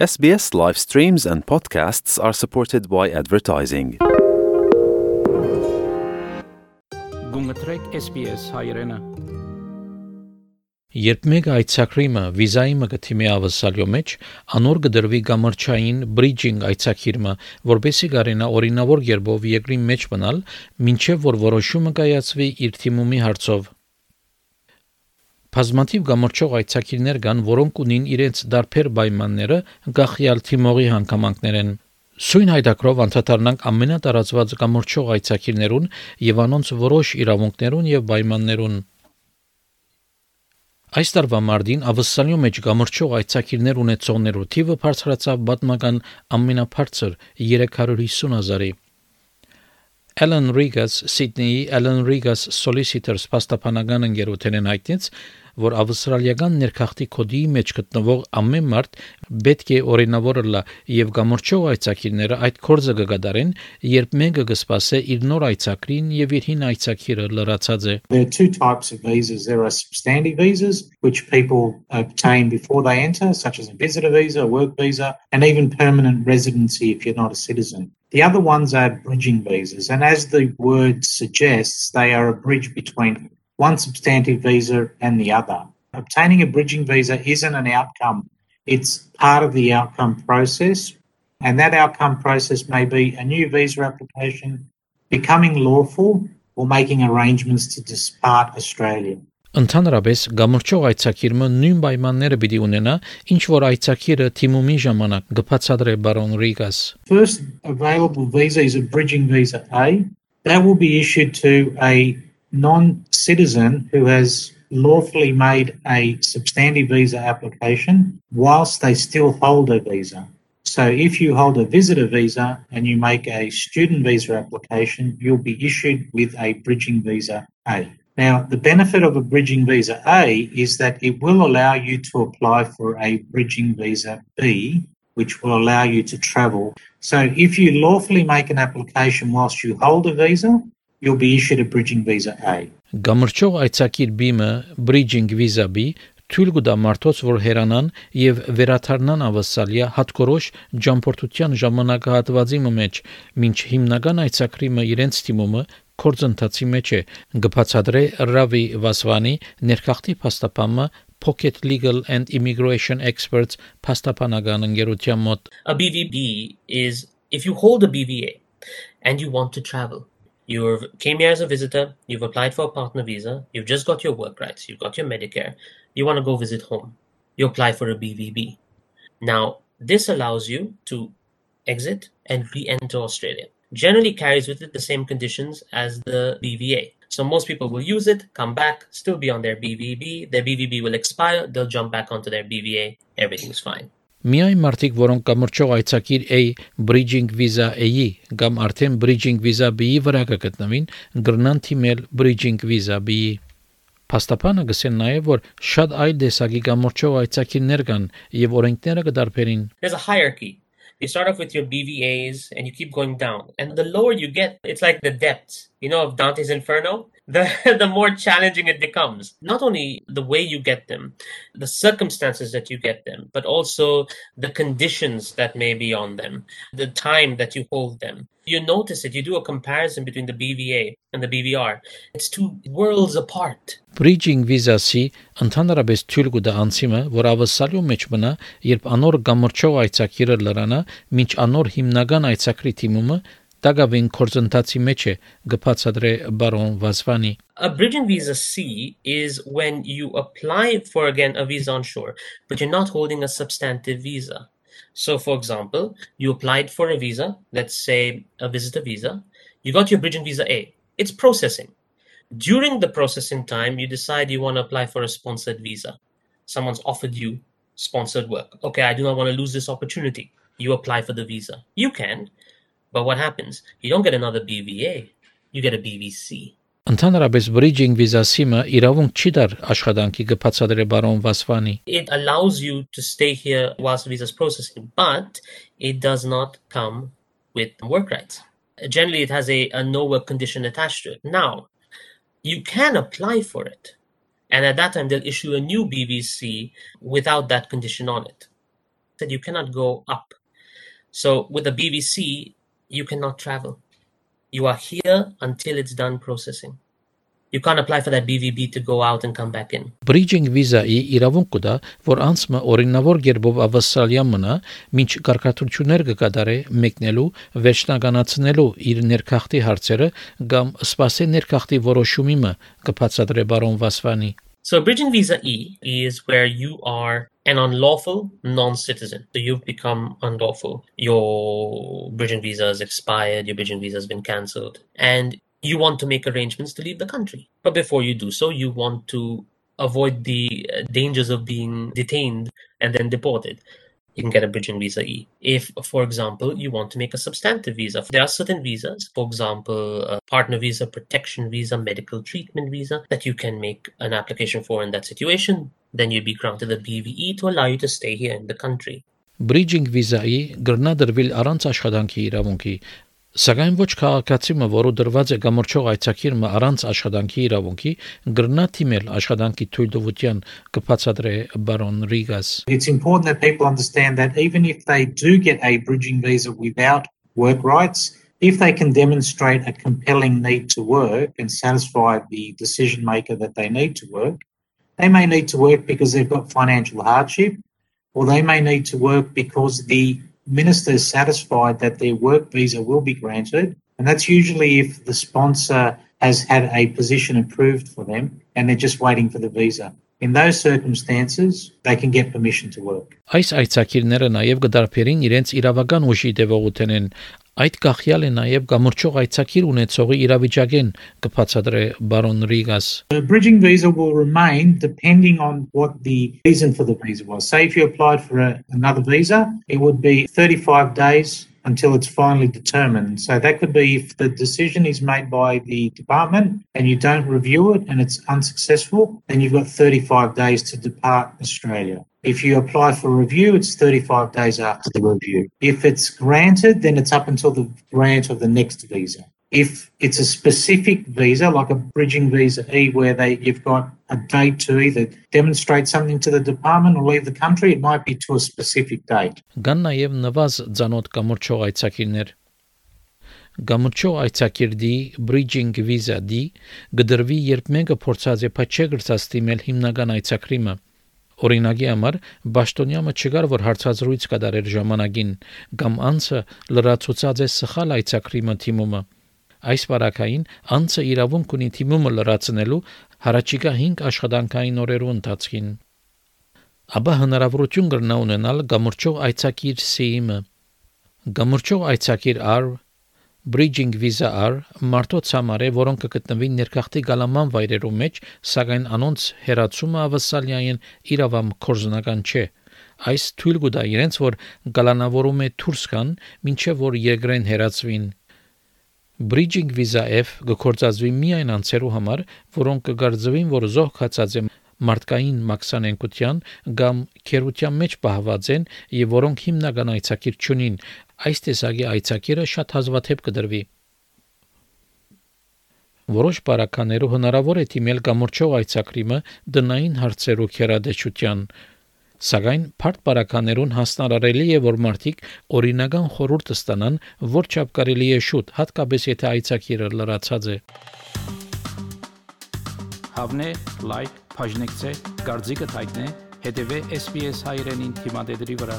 SBS live streams and podcasts are supported by advertising. Գունգտրեք SPS հայրենը Երբ մեկ այցակրիմը վիզայի մգթիմի ավսալյո մեջ անոր գդրվի գամրջային բրիջինգ այցակիրմը որբեսի գարենա օրինավոր երբով երկրի մեջ մնալ ինչեւ որ որոշումը կայացվի իր թիմումի հարցով Բազմաթիվ գամրջող այցակիրներ կան, որոնք ունին իրենց դարբեր պայմանները գախյալ թիմողի հանգամանքներեն։ Սույն հայտակրով անդրադառնանք ամենատարածված գամրջող այցակիրներուն եւ անոնց որոշ իրավունքներուն եւ պայմաններուն։ Այս տարվա մարտին ավսալյո մեջ գամրջող այցակիրներ ունեցողներու թիվը բարձրացավ պատմական ամենաբարձր 350 հազարի։ Alan Regas Sydney-ի Alan Regas Solicitors պաստապանական ընկերութենեն հայտնեց, որ ավստրալիական ներքախտի կոդի մեջ գտնվող ամեն մարդ պետք է օրինավոր լա եւ գամրջող այցակիրները այդ կորձը կգադարեն, երբ մեկը կսպասե իր նոր այցակրին եւ իր հին այցակիրը լրացած է։ There are two types of visas. There are substantive visas, which people obtain before they enter, such as a visitor visa, a work visa, and even permanent residency if you're not a citizen. The other ones are bridging visas, and as the word suggests, they are a bridge between one substantive visa and the other. Obtaining a bridging visa isn't an outcome, it's part of the outcome process, and that outcome process may be a new visa application, becoming lawful, or making arrangements to depart Australia. Ընդհանրապես գամրջող այցակիրը նույն պայմանները պիտի ունենա, ինչ որ այցակիրը թիմումի ժամանակ գբացադրե բարոն Ռիգաս։ First available visa is a bridging visa A. That will be issued to a non-citizen who has lawfully made a substantive visa application whilst they still hold a visa. So if you hold a visitor visa and you make a student visa application, you'll be issued with a bridging visa A. Now, the benefit of a bridging visa A is that it will allow you to apply for a bridging visa B, which will allow you to travel. So, if you lawfully make an application whilst you hold a visa, you'll be issued a bridging visa A. Գամրջող այցակիր բիմը bridging visa B թույլ կտա մարդոց, որ հերանան եւ վերաթարնան ավասալիա հատկորոշ ջամփորդության ժամանակահատվածի մեջ, ինչ հիմնական այցակրիմը իրենց թիմումը կորձընթացի մեջ է գբացադրե Ռավի Վասվանի ներքախտի փաստապամը Pocket Legal and Immigration Experts փաստապանական ընկերության մոտ A BVB is if you hold a BVA and you want to travel you came here as a visitor you've applied for a partner visa you've just got your work rights you've got your medicare you want to go visit home. You apply for a bvb now this allows you to exit and re-enter australia. Generally carries with it the same conditions as the BVA. So most people will use it, come back, still be on their BVB, their BVB will expire, they'll jump back onto their BVA, everything's fine. Միայն մարդիկ, որոնք կամրջող այցակիր A bridging visa A-ի կամ արդեն bridging visa B-ի վրա կգտնվին, գրնան թիմել bridging visa B-ի։ Փաստաբանը գսեն նաև որ շատ այլ դեսագի կամրջող այցակիրներ կան եւ օրենքները կդարբերին։ There's a hierarchy you start off with your BVAs and you keep going down. And the lower you get, it's like the depths, you know, of Dante's Inferno. The, the more challenging it becomes. Not only the way you get them, the circumstances that you get them, but also the conditions that may be on them, the time that you hold them. You notice it, you do a comparison between the BVA and the BVR. It's two worlds apart. Bridging visa-ի ընդհանրապես թույլ կտա անցիմը, որ ավսալյու մեջ մնա, երբ անոր գամրջող այցակիրը լրանա, ոչ անոր հիմնական այցակրի թիմումը դագավին կորզընթացի մեջ է գբացադրե բարոն Վասվանի A bridging visa C is when you apply for again a visa on shore, but you're not holding a substantive visa. So, for example, you applied for a visa, let's say a visitor visa, you got your bridging visa A, it's processing. During the processing time, you decide you want to apply for a sponsored visa. Someone's offered you sponsored work. Okay, I do not want to lose this opportunity. You apply for the visa. You can, but what happens? You don't get another BVA, you get a BVC. Ընդհանրապես bridging visa SIM-ը իրավունք չի դար աշխատանքի գբացադրե բարոն Վասվանի։ It allows you to stay here whilst visa is processing, but it does not come with work rights. Generally, it has a, a no work condition attached to it. Now, you can apply for it. And at that time, they'll issue a new BVC without that condition on it. that you cannot go up. So with the BVC, you cannot travel. You are here until it's done processing. You can't apply for that BVB to go out and come back in. Bridging visa-ի իրավունք կա, որ անցումը օրինավոր ģերբով ավասալյան մնա, ինչ կարգադրություններ կկատարե մեկնելու, վերջնականացնելու իր ներքախտի հարցերը կամ սպասե ներքախտի որոշումը կբացատրե բարոն Վասվանի։ So bridging visa E is where you are an unlawful non-citizen. So you've become unlawful. Your bridging visa has expired, your bridging visa has been cancelled, and you want to make arrangements to leave the country. But before you do so, you want to avoid the uh, dangers of being detained and then deported you can get a bridging visa E. If, for example, you want to make a substantive visa, there are certain visas, for example, a partner visa, protection visa, medical treatment visa, that you can make an application for in that situation. Then you'd be granted a BVE to allow you to stay here in the country. Bridging visa-ի գրնադրվել առանց աշխատանքի իրավունքի Սակայն ոչ քաղաքացիմը, որը դրված է գամրջող այցակիրը առանց աշխատանքի իրավունքի, գրնա թիմել աշխատանքի թույլտվության կբացատրե բարոն Ռիգաս։ It's important that people understand that even if they do get a bridging visa without work rights, if they can demonstrate a compelling need to work and satisfy the decision maker that they need to work, they may need to work because they've got financial hardship, or they may need to work because the minister is satisfied that their work visa will be granted, and that's usually if the sponsor has had a position approved for them and they're just waiting for the visa. In those circumstances, they can get permission to work. Այս այցակիրները նաև կդարբերին իրենց իրավական ուժի դեպողութենեն Այդ գախյալ է նաև գամրջող այցակիր ունեցողի իրավիճակեն կբացատրե բարոն Ռիգաս The bridging visa will remain depending on what the reason for the visa was. Say if you applied for a, another visa, it would be 35 days until it's finally determined. So that could be if the decision is made by the department and you don't review it and it's unsuccessful, then you've got 35 days to depart Australia. If you apply for review, it's 35 days after the review. If it's granted, then it's up until the grant of the next visa. If it's a specific visa, like a bridging visa E, where they you've got a date to either demonstrate something to the department or leave the country, it might be to a specific date. Կան նաև նվազ ցանոթ կամրջող այցակիրներ։ Գամրջող այցակիրդի bridging visa D գդրվի երբ մեկը փորձած է փաչե գրծած դիմել հիմնական այցակրիմը Օրինակի համար Բաշտոնյամը չգար որ հարցազրույց կդարեր ժամանակին կամ անցը լրացուցած է սխալ այցակրիմը թիմումը Այս վարակային անցը իրավունք ունի թիմումը լրացնելու հարաճիկա 5 աշխատանքային օրերու ընթացքին Աբա հնարավորություն կրնա ունենալ գամրջող այցակիր սիիմը Գամրջող այցակիր R Bridging Visa R մարդոց համար է, որոնք կգտնվին ներքախտի գալաման վայրերու մեջ, սակայն անոնց հերացումը ավասալյային իրավամ կորզնական չէ։ Այս թույլ կտա իրենց, որ գալանավորում է կան, ինչեւ որ երկրեն հերացվին։ Bridging Visa F գործածվի միայն անցերու համար, որոնք կգարձվին, որ զոհ կացած է մարդկային մաքսանենկության կամ քերության մեջ պահված են եւ որոնք հիմնական այցակիր չունին այս տեսակի այցակիրը շատ հազվադեպ կդրվի Որոշ բարականերով հնարավոր է թիմել կամրջող այցակրիմը դնային հարցերու քերադեչության Սակայն բարդ բարականերուն հասնարարելի է որ մարդիկ օրինական խորհուրդ ստանան, որ չափ կարելի է շուտ, հատկապես եթե այցակիրը լրացած է։ Հավնե, լայք, բաժնեկցե, դարձիկը թայտնե, հետեւե SPS հայրենին թիմադեդի վրա։